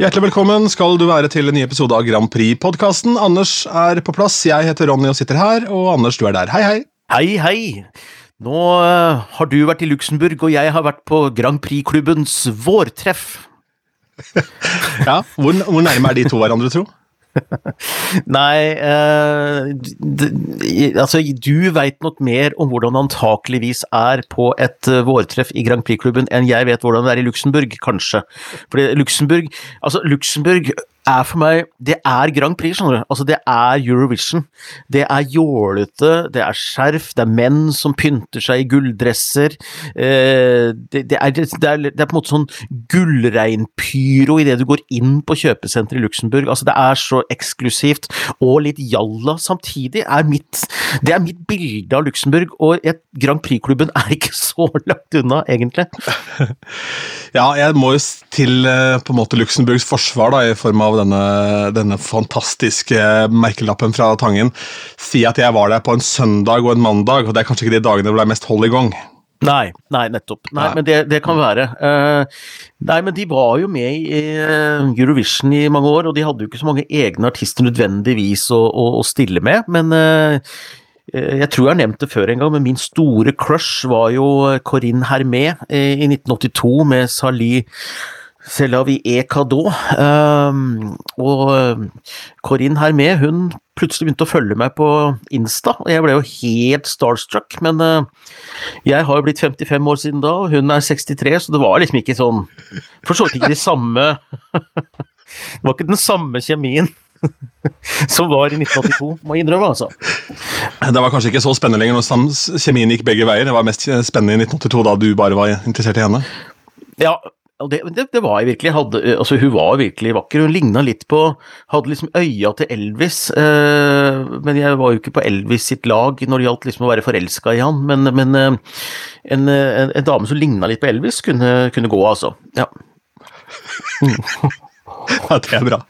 Hjertelig velkommen skal du være til en ny episode av Grand Prix-podkasten. Anders er på plass, jeg heter Ronny og sitter her, og Anders, du er der. Hei, hei. Hei, hei. Nå uh, har du vært i Luxembourg, og jeg har vært på Grand Prix-klubbens vårtreff. Ja, Hvor, hvor nærme er de to hverandre, tro? Nei, eh, altså du veit nok mer om hvordan det antakeligvis er på et eh, vårtreff i Grand Prix-klubben enn jeg vet hvordan det er i Luxembourg, kanskje. Fordi Luxembourg Altså, Luxembourg er for meg Det er Grand Prix, skjønner du. Altså, det er Eurovision. Det er jålete, det er skjerf, det er menn som pynter seg i gulldresser. Eh, det, det, er, det, det er på en måte sånn gullregnpyro idet du går inn på kjøpesenteret i Luxembourg. Altså, det er så eksklusivt og litt jalla samtidig, er mitt, det er mitt bilde av Luxembourg. Og et Grand Prix-klubben er ikke så langt unna, egentlig. Ja, jeg må jo til eh, på en måte Luxemburgs forsvar, da, i form av denne, denne fantastiske merkelappen fra Tangen, si at jeg var der på en søndag og en mandag, og det er kanskje ikke de dagene det ble mest hold i gang. Nei, nei, nettopp. Nei, Nei. men det, det kan være. Uh, nei, men de var jo med i uh, Eurovision i mange år, og de hadde jo ikke så mange egne artister nødvendigvis å, å, å stille med, men eh, jeg tror jeg har nevnt det før en gang, men min store crush var jo Corinne Hermé i 1982 med Sali Vie et cadeau. Um, og Corinne her med, hun plutselig begynte å følge meg på Insta, og jeg ble jo helt starstruck, men uh, jeg har jo blitt 55 år siden da, og hun er 63, så det var liksom ikke sånn For så vidt ikke de samme Det var ikke den samme kjemien som var i 1982, må jeg innrømme, altså. Det var kanskje ikke så spennende lenger når kjemien gikk begge veier. Det var mest spennende i 1982, da du bare var interessert i henne. Ja, det, det, det var jeg virkelig. Hadde, altså, hun var virkelig vakker. Hun ligna litt på Hadde liksom øya til Elvis. Eh, men jeg var jo ikke på Elvis sitt lag når det gjaldt liksom å være forelska i han. Men, men eh, en, en, en dame som ligna litt på Elvis, kunne, kunne gå, altså. Ja. Ja, det er bra.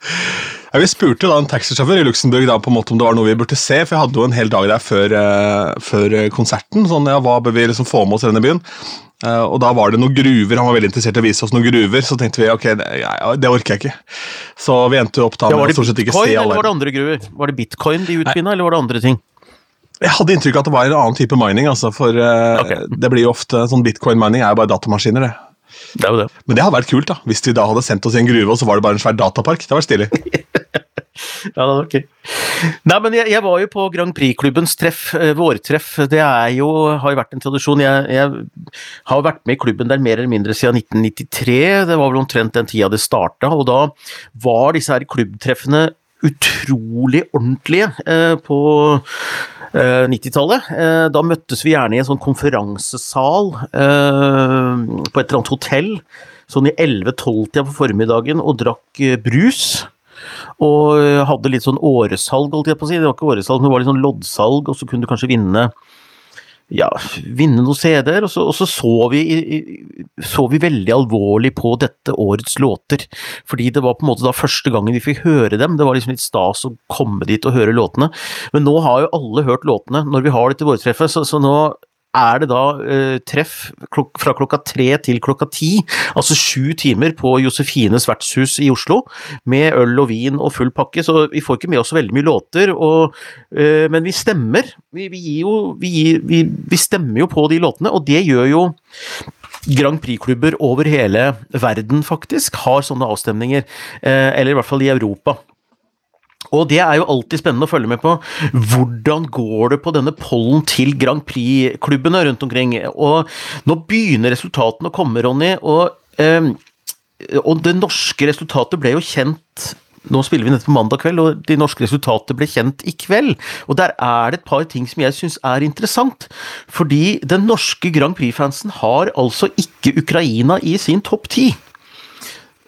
Ja, vi spurte da en taxisjåfør i Luxembourg da, på en måte om det var noe vi burde se, for jeg hadde jo en hel dag der før, uh, før eh, konserten. sånn, ja, Hva bør vi liksom få med oss i denne byen? Uh, og da var det noen gruver, han var veldig interessert i å vise oss noen gruver. Så tenkte vi ok, det, ja, det orker jeg ikke. Så vi endte opp da med ja, stort sett ikke se eller var det andre gruver? Var det bitcoin de utvinna, eller var det andre ting? Jeg hadde inntrykk av at det var en annen type mining, altså, for uh, okay. det blir jo ofte sånn bitcoin-mining er jo bare datamaskiner, det. Det er jo det. Men det hadde vært kult da, hvis de da hadde sendt oss i en gruve, og så var det bare en svær datapark. Det var stilig. Ja, det var ok. Nei, men jeg, jeg var jo på Grand Prix-klubbens treff, eh, vårtreff. Det er jo, har jo vært en tradisjon. Jeg, jeg har vært med i klubben der mer eller mindre siden 1993. Det var vel omtrent den tida det starta, og da var disse her klubbtreffene utrolig ordentlige eh, på eh, 90-tallet. Eh, da møttes vi gjerne i en sånn konferansesal eh, på et eller annet hotell, sånn i 11-12-tida på formiddagen, og drakk eh, brus. Og eh, hadde litt sånn åresalg, holdt jeg på å si. Det var ikke åresalg, men det var litt sånn loddsalg, og så kunne du kanskje vinne ja, vinne noen CD-er, og så, og så så, vi, så vi veldig alvorlig på dette årets låter. Fordi det var på en måte da første gangen vi fikk høre dem. Det var liksom litt stas å komme dit og høre låtene. Men nå har jo alle hørt låtene når vi har dette vårtreffet, så, så nå er det da eh, treff klok fra klokka tre til klokka ti, altså sju timer på Josefines vertshus i Oslo, med øl og vin og full pakke, så vi får ikke med oss veldig mye låter, og, eh, men vi stemmer. Vi, vi, jo, vi, gir, vi stemmer jo på de låtene, og det gjør jo Grand Prix-klubber over hele verden, faktisk, har sånne avstemninger, eh, eller i hvert fall i Europa. Og det er jo alltid spennende å følge med på. Hvordan går det på denne pollen til Grand Prix-klubbene rundt omkring? Og nå begynner resultatene å komme, Ronny. Og, eh, og det norske resultatet ble jo kjent nå spiller vi dette på mandag kveld, og de norske resultatene ble kjent i kveld. Og der er det et par ting som jeg syns er interessant. Fordi den norske Grand Prix-fansen har altså ikke Ukraina i sin topp ti.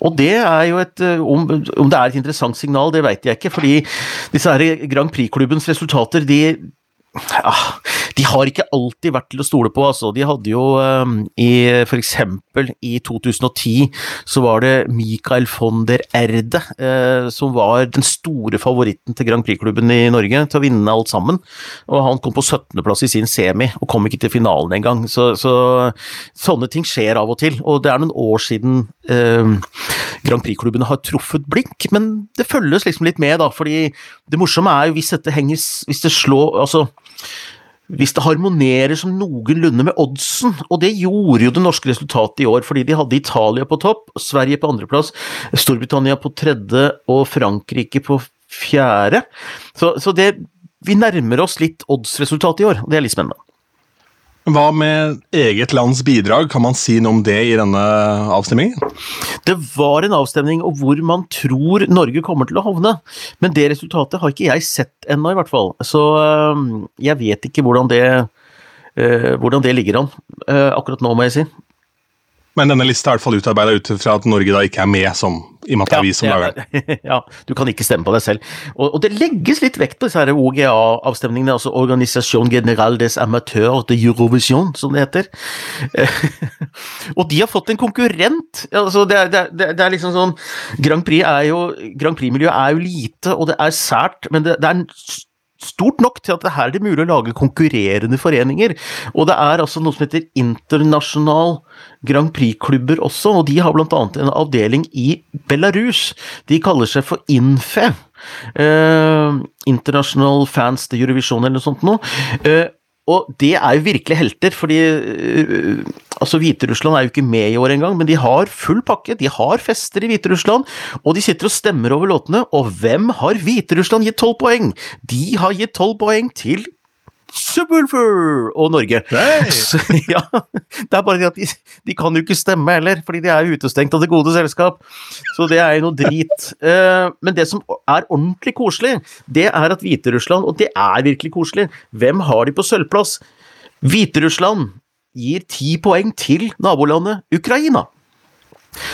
Og det er jo et eh, Om, om det er et interessant signal, det vet jeg ikke. Fordi disse her Grand Prix-klubbens resultater, de ah, de har ikke alltid vært til å stole på, altså. De hadde jo um, i for eksempel i 2010 så var det Michael von der Erde uh, som var den store favoritten til Grand Prix-klubben i Norge til å vinne alt sammen. Og han kom på 17.-plass i sin semi, og kom ikke til finalen engang. Så, så sånne ting skjer av og til. Og det er noen år siden uh, Grand Prix-klubbene har truffet blink, men det følges liksom litt med, da. fordi det morsomme er jo hvis dette henger Hvis det slår Altså hvis det harmonerer som noenlunde med oddsen, og det gjorde jo det norske resultatet i år, fordi de hadde Italia på topp, Sverige på andreplass, Storbritannia på tredje og Frankrike på fjerde. Så, så det, vi nærmer oss litt oddsresultatet i år, og det er litt spennende. Hva med eget lands bidrag, kan man si noe om det i denne avstemningen? Det var en avstemning om hvor man tror Norge kommer til å havne, men det resultatet har ikke jeg sett ennå, i hvert fall. Så øh, jeg vet ikke hvordan det, øh, hvordan det ligger an øh, akkurat nå, må jeg si. Men denne lista er i hvert fall utarbeida ut fra at Norge da ikke er med som i og med at det er vi som lager den. Ja, du kan ikke stemme på deg selv. Og, og det legges litt vekt på disse OGA-avstemningene, altså Organisation General des Amateurs de Eurovision, som det heter. og de har fått en konkurrent! Altså, det, er, det, er, det er liksom sånn Grand Prix er Grand Prix-miljøet er jo lite, og det er sært, men det, det er en stort nok til at det her er det mulig å lage konkurrerende foreninger. Og det er altså noe som heter Internasjonal Grand Prix-klubber også, og de har annet en avdeling i Belarus. De kaller seg for INFE. Eh, International Fans The Eurovision eller noe sånt noe. Eh, og det er jo virkelig helter, fordi uh, altså Hviterussland er jo ikke med i år engang, men de har full pakke. De har fester i Hviterussland, og de sitter og stemmer over låtene. Og hvem har Hviterussland gitt tolv poeng? De har gitt tolv poeng til Subwoolfer og Norge. Så, ja, det er bare det at de, de, kan jo ikke stemme heller, fordi de er utestengt av det gode selskap. Så det er jo noe drit. Uh, men det som er ordentlig koselig, det er at Hviterussland, og det er virkelig koselig, hvem har de på sølvplass? Hviterussland gir ti poeng til nabolandet Ukraina.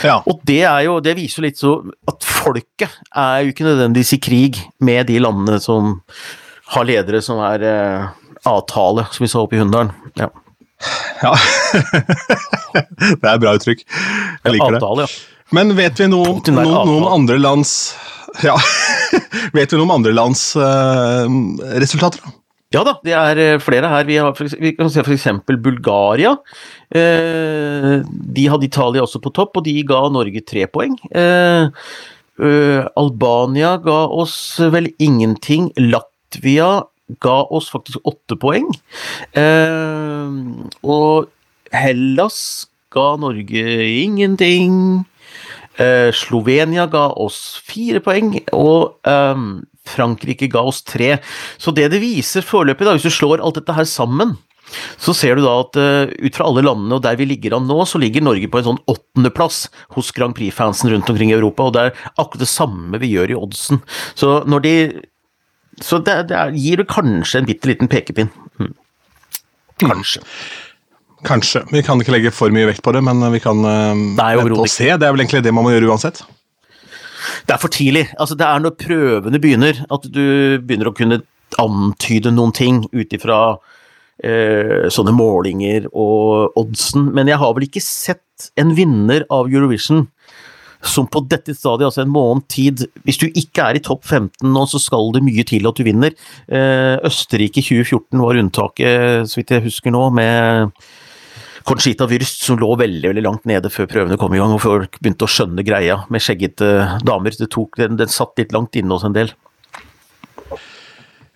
Ja. Og det, jo, det viser jo litt så at folket er jo ikke nødvendigvis i krig med de landene som har ledere som er eh, avtale, som vi så oppe i Hunndalen. Ja. ja. det er et bra uttrykk. Jeg liker avtale, det. Ja. Men vet vi noe, noen, noen andre lands ja. Vet vi noe om andre lands uh, resultater, da? Ja da, det er eh, flere her. Vi, har, vi kan se f.eks. Bulgaria. Eh, de hadde Italia også på topp, og de ga Norge tre poeng. Eh, Albania ga oss vel ingenting. Latvia ga oss faktisk åtte poeng. Og Hellas ga Norge ingenting. Slovenia ga oss fire poeng, og um, Frankrike ga oss tre. Så det det viser foreløpig, da, hvis du slår alt dette her sammen, så ser du da at uh, ut fra alle landene og der vi ligger an nå, så ligger Norge på en sånn åttendeplass hos Grand Prix-fansen rundt omkring i Europa, og det er akkurat det samme vi gjør i oddsen. Så når de Så det, det er, gir det kanskje en bitte liten pekepinn. Mm. Kanskje. Kanskje. Vi kan ikke legge for mye vekt på det, men vi kan uh, vente og se. Det er vel egentlig det man må gjøre uansett. Det er for tidlig. Altså, det er når prøvene begynner, at du begynner å kunne antyde noen ting ut ifra eh, sånne målinger og oddsen. Men jeg har vel ikke sett en vinner av Eurovision som på dette stadiet, altså en måned tid Hvis du ikke er i topp 15 nå, så skal det mye til at du vinner. Eh, Østerrike 2014 var unntaket, så vidt jeg husker nå, med Conchita Wyrst som lå veldig veldig langt nede før prøvene kom i gang, og folk begynte å skjønne greia med skjeggete damer. Det tok, den, den satt litt langt inne hos en del.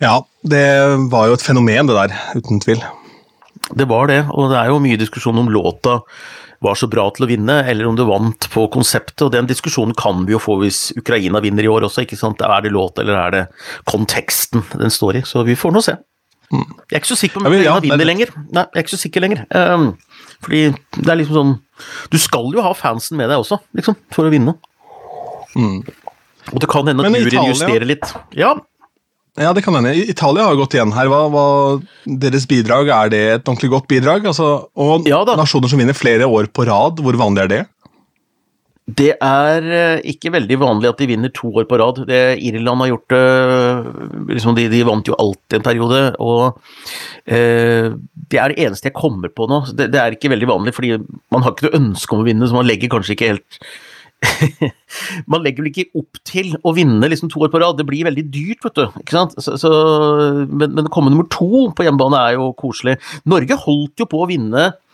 Ja, det var jo et fenomen, det der, uten tvil. Det var det, og det er jo mye diskusjon om låta var så bra til å vinne, eller om det vant på konseptet, og den diskusjonen kan vi jo få hvis Ukraina vinner i år også, ikke sant. Er det låt, eller er det konteksten den står i? Så vi får nå se. Mm. Jeg er ikke så sikker på om Ukraina ja, vinner lenger. Nei, jeg er ikke så sikker lenger. Um, fordi det er liksom sånn Du skal jo ha fansen med deg også, liksom, for å vinne. Mm. Og det kan hende at juryen justerer litt. Ja. Ja, det kan hende. Italia har gått igjen her. Hva, hva, deres bidrag, er det et ordentlig godt bidrag? Altså, og ja, nasjoner som vinner flere år på rad, hvor vanlig er det? Det er eh, ikke veldig vanlig at de vinner to år på rad. Det, Irland har gjort det liksom de, de, vant jo alltid en periode, og eh, det er det eneste jeg kommer på nå. Det, det, er ikke veldig vanlig, fordi man har ikke noe ønske om å vinne, så man legger kanskje ikke helt Man legger vel ikke opp til å vinne liksom to år på rad, det blir veldig dyrt, vet du. ikke sant? Så, så, men, men å komme nummer to på hjemmebane er jo koselig. Norge holdt jo på å vinne Eh,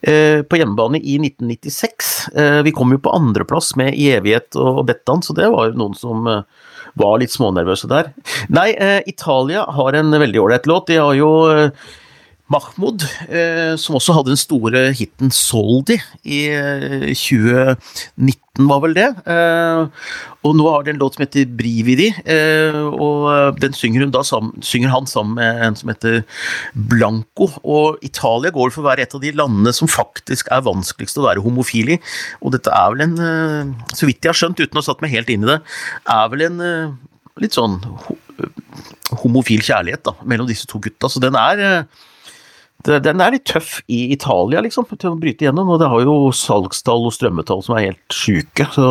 på hjemmebane i 1996. Eh, vi kom jo på andreplass med I evighet og Bettan, så det var jo noen som eh, var litt smånervøse der. Nei, Italia har en veldig ålreit låt. De har jo Mahmoud, eh, som også hadde den store hiten 'Soldi' i eh, 2019, var vel det. Eh, og nå har de en låt som heter 'Brividi', eh, og den synger, sammen, synger, han sammen med en som heter Blanco. Og Italia går for å være et av de landene som faktisk er vanskeligst å være homofil i. Og dette er vel en, eh, så vidt jeg har skjønt, uten å ha satt meg helt inn i det, er vel en eh, litt sånn homofil kjærlighet da, mellom disse to gutta. Så den er den er litt tøff i Italia, liksom, til å bryte igjennom. Og det har jo salgstall og strømmetall som er helt sjuke. Så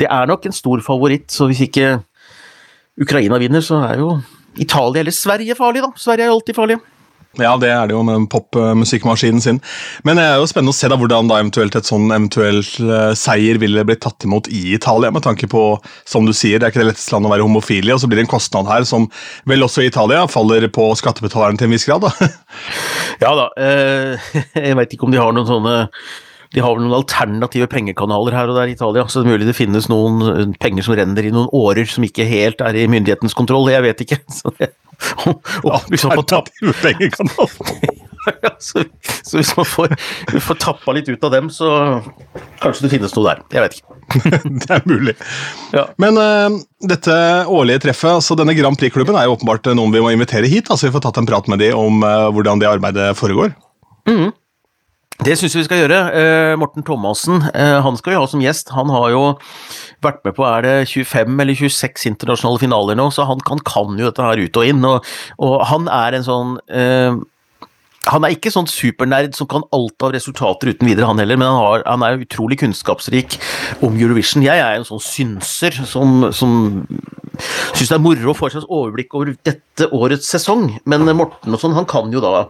det er nok en stor favoritt. Så hvis ikke Ukraina vinner, så er jo Italia eller Sverige farlig, da. Sverige er jo alltid farlige. Ja, det er det jo med popmusikkmaskinen sin. Men det er jo spennende å se da hvordan da eventuelt et sånn eventuelt uh, seier ville blitt tatt imot i Italia, med tanke på, som du sier, det er ikke det letteste landet å være homofil i, og så blir det en kostnad her som vel også i Italia faller på skattebetaleren til en viss grad, da. ja da, eh, jeg veit ikke om de har noen sånne de har vel noen alternative pengekanaler her og der i Italia, så det er mulig det finnes noen eh, penger som renner i noen årer som ikke helt er i myndighetens kontroll, jeg vet ikke. Så det, og, og hvis man får tappe pengekanaler ja, så, så, hvis man får, får tappa litt ut av dem, så kanskje det finnes noe der. Jeg vet ikke. det er mulig. Ja. Men uh, dette årlige treffet, altså denne Grand Prix-klubben, er jo åpenbart noen vi må invitere hit. altså Vi får tatt en prat med dem om uh, hvordan det arbeidet foregår. Mm. Det syns vi skal gjøre. Eh, Morten Thomassen han skal vi ha som gjest. Han har jo vært med på er det 25 eller 26 internasjonale finaler nå, så han kan, kan jo dette her ut og inn. Og, og han er en sånn uh, han er ikke sånn supernerd som kan alt av resultater uten videre, han heller, men han, har, han er utrolig kunnskapsrik om Eurovision. Jeg er en sånn synser som, som syns det er moro å få seg slags overblikk over dette årets sesong, men Morten og sånn, han kan jo da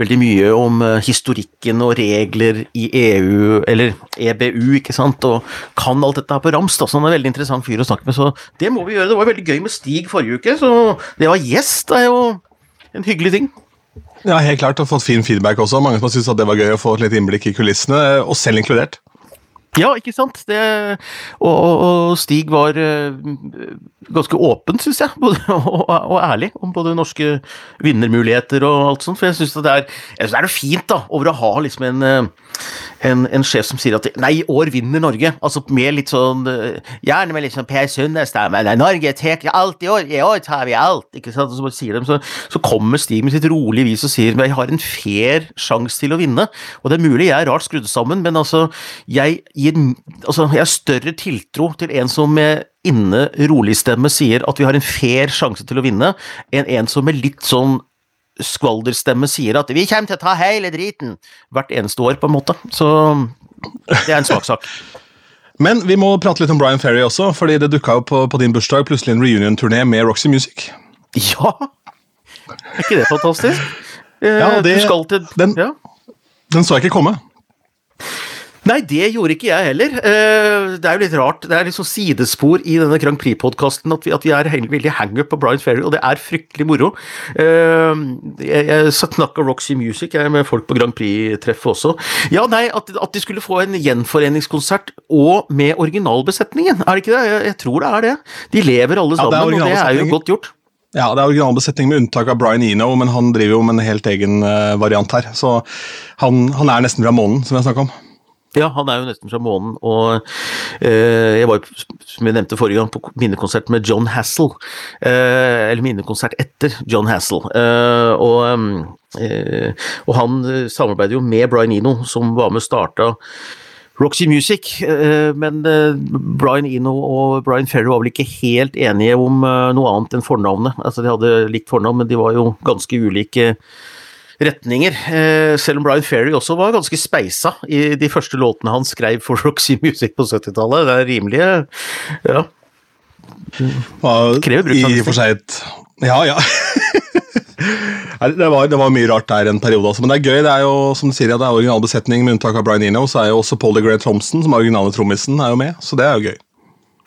veldig mye om eh, historikken og regler i EU, eller EBU, ikke sant, og kan alt dette her på rams, da, så han er en veldig interessant fyr å snakke med, så det må vi gjøre. Det var veldig gøy med Stig forrige uke, så det var gjest er jo en hyggelig ting. Ja, helt klart, og fått fin feedback også. Mange som har syntes det var gøy å få litt innblikk i kulissene, og selv inkludert. Ja, ikke sant. Det, og, og, Stig var uh, ganske åpen, syns jeg, både, og, og, ærlig om både norske vinnermuligheter og alt sånt. For jeg syns det, det, er fint da, over å ha liksom en uh, en, en, sjef som sier at nei, i år vinner Norge. Altså med litt sånn eh, Gjerne med litt sånn Per Sundnes-stemme. Norge tar alt i år, i år tar vi alt. Ikke sant? Og så, sier de, så, så kommer Stig med sitt rolige vis og sier jeg har en fair sjanse til å vinne. Og det er mulig jeg er rart skrudd sammen, men altså jeg gir altså, jeg har større tiltro til en som med inne rolig stemme sier at vi har en fair sjanse til å vinne, enn en som med litt sånn skvalderstemme sier at 'vi kommer til å ta hele driten' hvert eneste år, på en måte. Så det er en svak sak. Men vi må prate litt om Brian Ferry også, fordi det dukka opp på, på, din bursdag plutselig en reunion-turné med Roxy Music. Ja! Er ikke det fantastisk? Ja, det, til, den, ja. den så jeg ikke komme. Nei, det gjorde ikke jeg heller. Eh, det er jo litt rart. Det er liksom sidespor i denne Grand Prix-podkasten at, at, vi er veldig hangup på Brian Ferry, og det er fryktelig moro. Eh, jeg snakka Roxy Music jeg med folk på Grand Prix-treffet også. Ja, nei, at, at, de skulle få en gjenforeningskonsert og med originalbesetningen, er det ikke det? Jeg, jeg tror det er det. De lever alle sammen, ja, det og det er jo godt gjort. Ja, det er originalbesetning med unntak av Brian Eno, men han driver jo med en helt egen uh, variant her. Så han, han er nesten fra månen, som jeg snakka om. Ja, han er jo nesten fra månen, og eh, jeg var som jeg nevnte forrige gang, på minnekonsert med John Hassel. Eh, eller minnekonsert etter John Hassel. Eh, og, eh, og, han eh, samarbeider jo med Brian Eno, som var med og starta Roxy Music, eh, men Brian Eno og Brian Ferry var vel ikke helt enige om noe annet enn fornavnet. Altså, de hadde likt fornavn, men de var jo ganske ulike retninger. Eh, selv om Brian Ferry også var ganske speisa i de første låtene han skrev for Roxy Music på 70-tallet. Det er rimelig Ja. Krever bruk I og for seg et Ja, ja. det, var, det var, mye rart der en periode altså. men det er gøy. Det er jo som du sier, det er original besetning med unntak av Brian Eno, så er jo også Paul DeGrey Thompson, som er originale trommisen, er jo med, så det er jo gøy.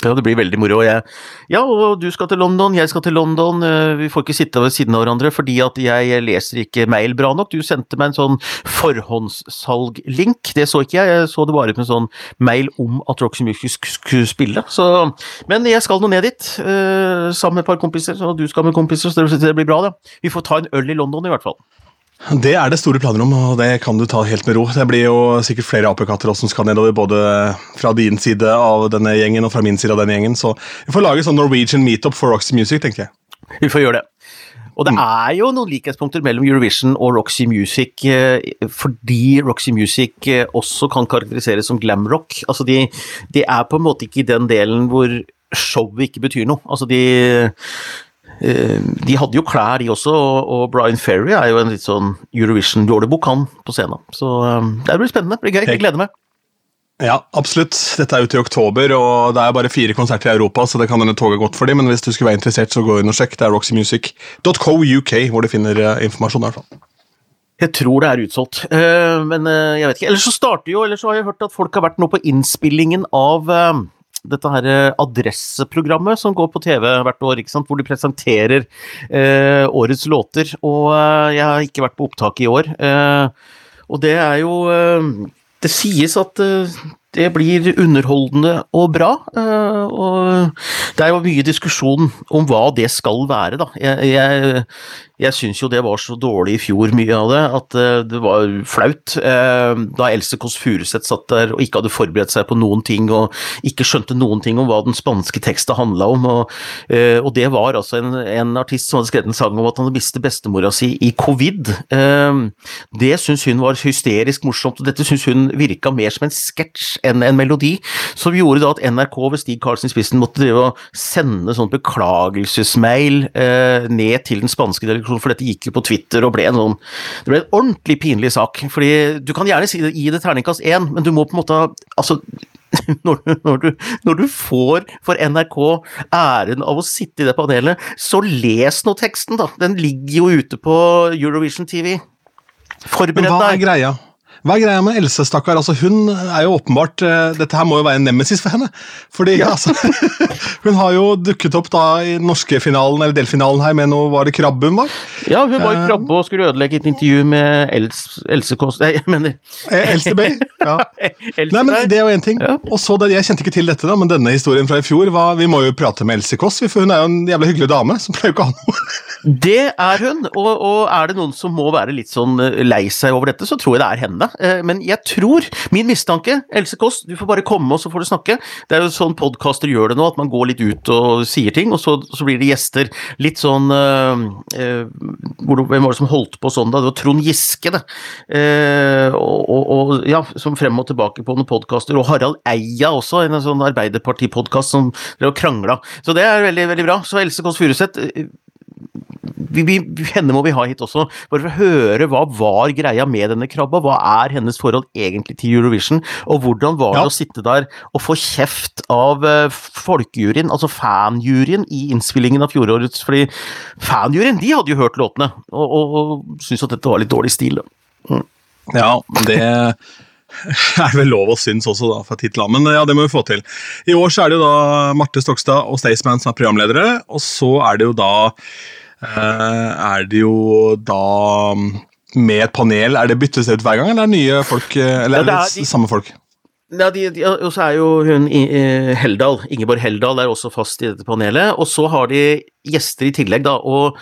Ja, det blir veldig moro. Jeg, ja, og du skal til London, jeg skal til London. Eh, vi får ikke sitte ved siden av hverandre fordi at jeg leser ikke mail bra nok. Du sendte meg en sånn forhåndssalg-link. Det så ikke jeg, jeg så det bare ut med sånn mail om at Roxy Music skulle spille. Så, men jeg skal nå ned dit, uh, sammen med et par kompiser, og du skal med kompiser, så det blir bra, det. Vi får ta en øl i London i hvert fall. Det er det store planer om, og det kan du ta helt med ro. Det blir jo sikkert flere apekatter som skal nedover, både fra din side av denne gjengen og fra min side av denne gjengen. Så vi får lage sånn Norwegian meetup for Roxy Music, tenker jeg. Vi får gjøre det. Og det mm. er jo noen likhetspunkter mellom Eurovision og Roxy Music, eh, fordi Roxy Music eh, også kan karakteriseres som glamrock. Altså de, de er på en måte ikke i den delen hvor showet ikke betyr noe. Altså de de hadde jo klær, de også, og Brian Ferry er jo en litt sånn Eurovision-jålebukk, han, på scenen. Så eh, det blir spennende. Det blir gøy. Jeg gleder meg. Ja, absolutt. Dette er ute i oktober, og det er bare fire konserter i Europa, så det kan hende toget godt for dem, men hvis du skulle være interessert, så gå inn og sjekk. Det er roxymusic.co.uk hvor du finner eh, informasjon. i hvert fall. Jeg tror det er utsolgt, men jeg vet ikke. Ellers så starter jo, ellers så har jeg hørt at folk har vært nå på innspillingen av dette her eh, adresseprogrammet som går på TV hvert år, ikke sant? hvor de presenterer eh, årets låter. Og eh, jeg har ikke vært på opptak i år. Eh, og det er jo eh, Det sies at eh, det blir underholdende og bra. og det er jo mye diskusjon om hva det skal være, da. Jeg, jeg, jeg syns jo det var så dårlig i fjor, mye av det, at uh, det var flaut. Uh, da Else Kåss Furuseth satt der og ikke hadde forberedt seg på noen ting, og ikke skjønte noen ting om hva den spanske teksten handla om. Og, uh, og, det var altså en, en, artist som hadde skrevet en sang om at han mistet bestemora si i covid. det syns hun var hysterisk morsomt, og dette syns hun virka mer som en sketsj enn en melodi, som gjorde da at NRK ved Stig Karlsen i spissen måtte drive og sende sånn beklagelsesmail ned til den spanske delegasjonen for dette gikk jo på Twitter og ble en sånn Det ble en ordentlig pinlig sak. fordi du kan gjerne si det, gi det terningkast én, men du må på en måte Altså når du, når, du, når du, får for NRK æren av å sitte i det panelet, så les nå teksten, da! Den ligger jo ute på Eurovision TV. Forbered deg. Hva er greia? Hva er greia med Else, stakkar? Altså, hun er jo åpenbart uh, Dette her må jo være en nemesis for henne. Fordi ja. altså, Hun har jo dukket opp da i norske finalen, eller delfinalen her med noe Var det krabbe hun var? Ja, hun var i uh, krabbe og skulle ødelegge et intervju med Els, Else Kåss Nei, jeg mener eh, Else Bay. Ja. Nei, men Det er jo én ting. Og så, Jeg kjente ikke til dette, da, men denne historien fra i fjor var Vi må jo prate med Else Kåss, for hun er jo en jævlig hyggelig dame som pleier jo ikke å ha noe. Det er hun, og, og er det noen som må være litt sånn lei seg over dette, så tror jeg det er henne. Eh, men jeg tror, min mistanke Else Kåss, du får bare komme, og så får du snakke. Det er jo sånn podkaster gjør det nå, at man går litt ut og sier ting, og så, så blir det gjester. Litt sånn eh, uh, Hvem var det som holdt på sånn da? Det var Trond Giske, det. Eh, og, og, ja, som frem og tilbake på noen podkaster. Og Harald Eia også, en sånn Arbeiderpartipodkast som drev og krangla. Så det er veldig, veldig bra. Så Else Kåss Furuseth vi, vi, henne må vi ha hit også, bare for å høre hva var greia med denne krabba. Hva er hennes forhold egentlig til Eurovision, og hvordan var det ja. å sitte der og få kjeft av uh, folkejuryen, altså fanjuryen, i innspillingen av fjorårets Fordi fanjuryen, de hadde jo hørt låtene, og, og, og syntes at dette var litt dårlig stil. Mm. Ja, det er vel lov å synes også, da, til annen. Men ja, det må vi få til. I år så er det jo da Marte Stokstad og Staysman som er programledere, og så er det jo da Eh, er det jo da mm, med et panel Er det byttes ut hver gang, eller er det nye folk? Eh, eller er det, det de, samme folk? Ja, de, de, og så er jo hun Heldal, Ingeborg Heldal er også fast i dette panelet. Og så har de gjester i tillegg, da. Og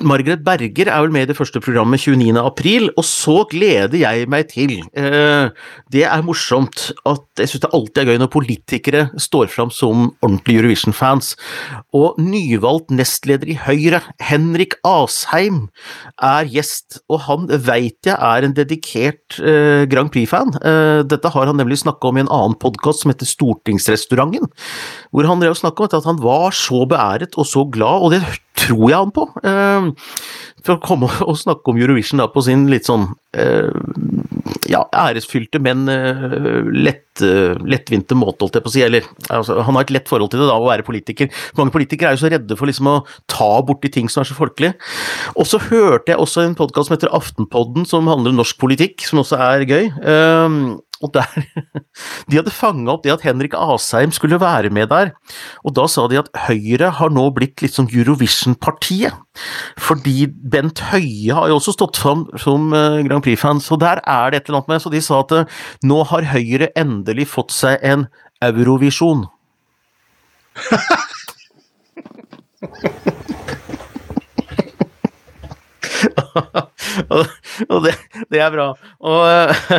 Margaret Berger er vel med i det første programmet 29. april, og så gleder jeg meg til eh, Det er morsomt at jeg syns det alltid er gøy når politikere står fram som ordentlige Eurovision-fans. Og nyvalgt nestleder i Høyre, Henrik Asheim, er gjest, og han veit jeg er en dedikert eh, Grand Prix-fan. Eh, dette har han nemlig snakka om i en annen podkast som heter Stortingsrestauranten, hvor han drev snakka om at han var så beæret og så glad, og det tror jeg han på. For å komme og snakke om Eurovision da, på sin litt sånn eh, ja, æresfylte, men uh, lett, uh, lettvinte måte, holdt jeg på å si. Eller, altså, han har et lett forhold til det, da, å være politiker. Mange politikere er jo så redde for liksom å ta borti ting som er så folkelige. Og så hørte jeg også en podkast som heter Aftenpodden, som handler om norsk politikk, som også er gøy. Og der De hadde fanga opp det at Henrik Asheim skulle være med der, og da sa de at Høyre har nå blitt litt som Eurovision-partiet. Fordi Bent Høie har jo også stått fram som eh, Grand Prix-fan, så der er det et eller annet med. Så de sa at eh, nå har Høyre endelig fått seg en Eurovisjon. og det, det, er bra. Og,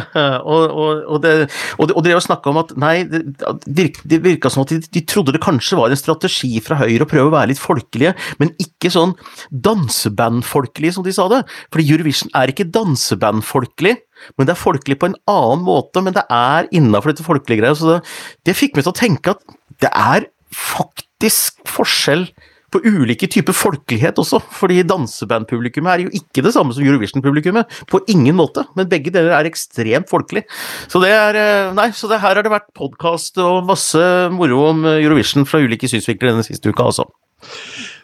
og, og det, og det å snakke om at nei, det, det virka som at de, de, trodde det kanskje var en strategi fra Høyre å prøve å være litt folkelige, men ikke sånn dansebandfolkelige, som de sa det. Fordi Eurovision er ikke dansebandfolkelig. Men det er folkelig på en annen måte, men det er innafor dette folkelige greia. Så det, det fikk meg til å tenke at det er faktisk forskjell på ulike typer folkelighet også, fordi dansebandpublikummet er jo ikke det samme som Eurovision-publikummet, på ingen måte, men begge deler er ekstremt folkelig. Så det er eh, Nei, så det her har det vært podkast og masse moro om Eurovision fra ulike synsvinkler denne siste uka, altså.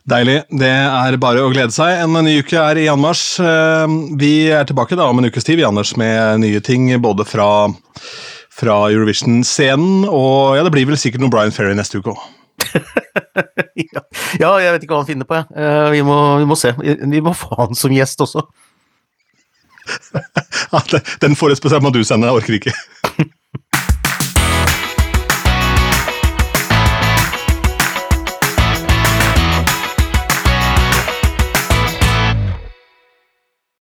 Deilig. Det er bare å glede seg. En ny uke er i anmarsj. Eh, vi er tilbake da om en ukes tid, vi, Anders, med nye ting både fra, fra Eurovision-scenen, og ja, det blir vel sikkert noe Brian Ferry neste uke òg. ja, jeg vet ikke hva han finner på, jeg. Uh, vi, må, vi, må, se. Vi må få han som gjest også. Den forespørselen må du sende, jeg orker ikke.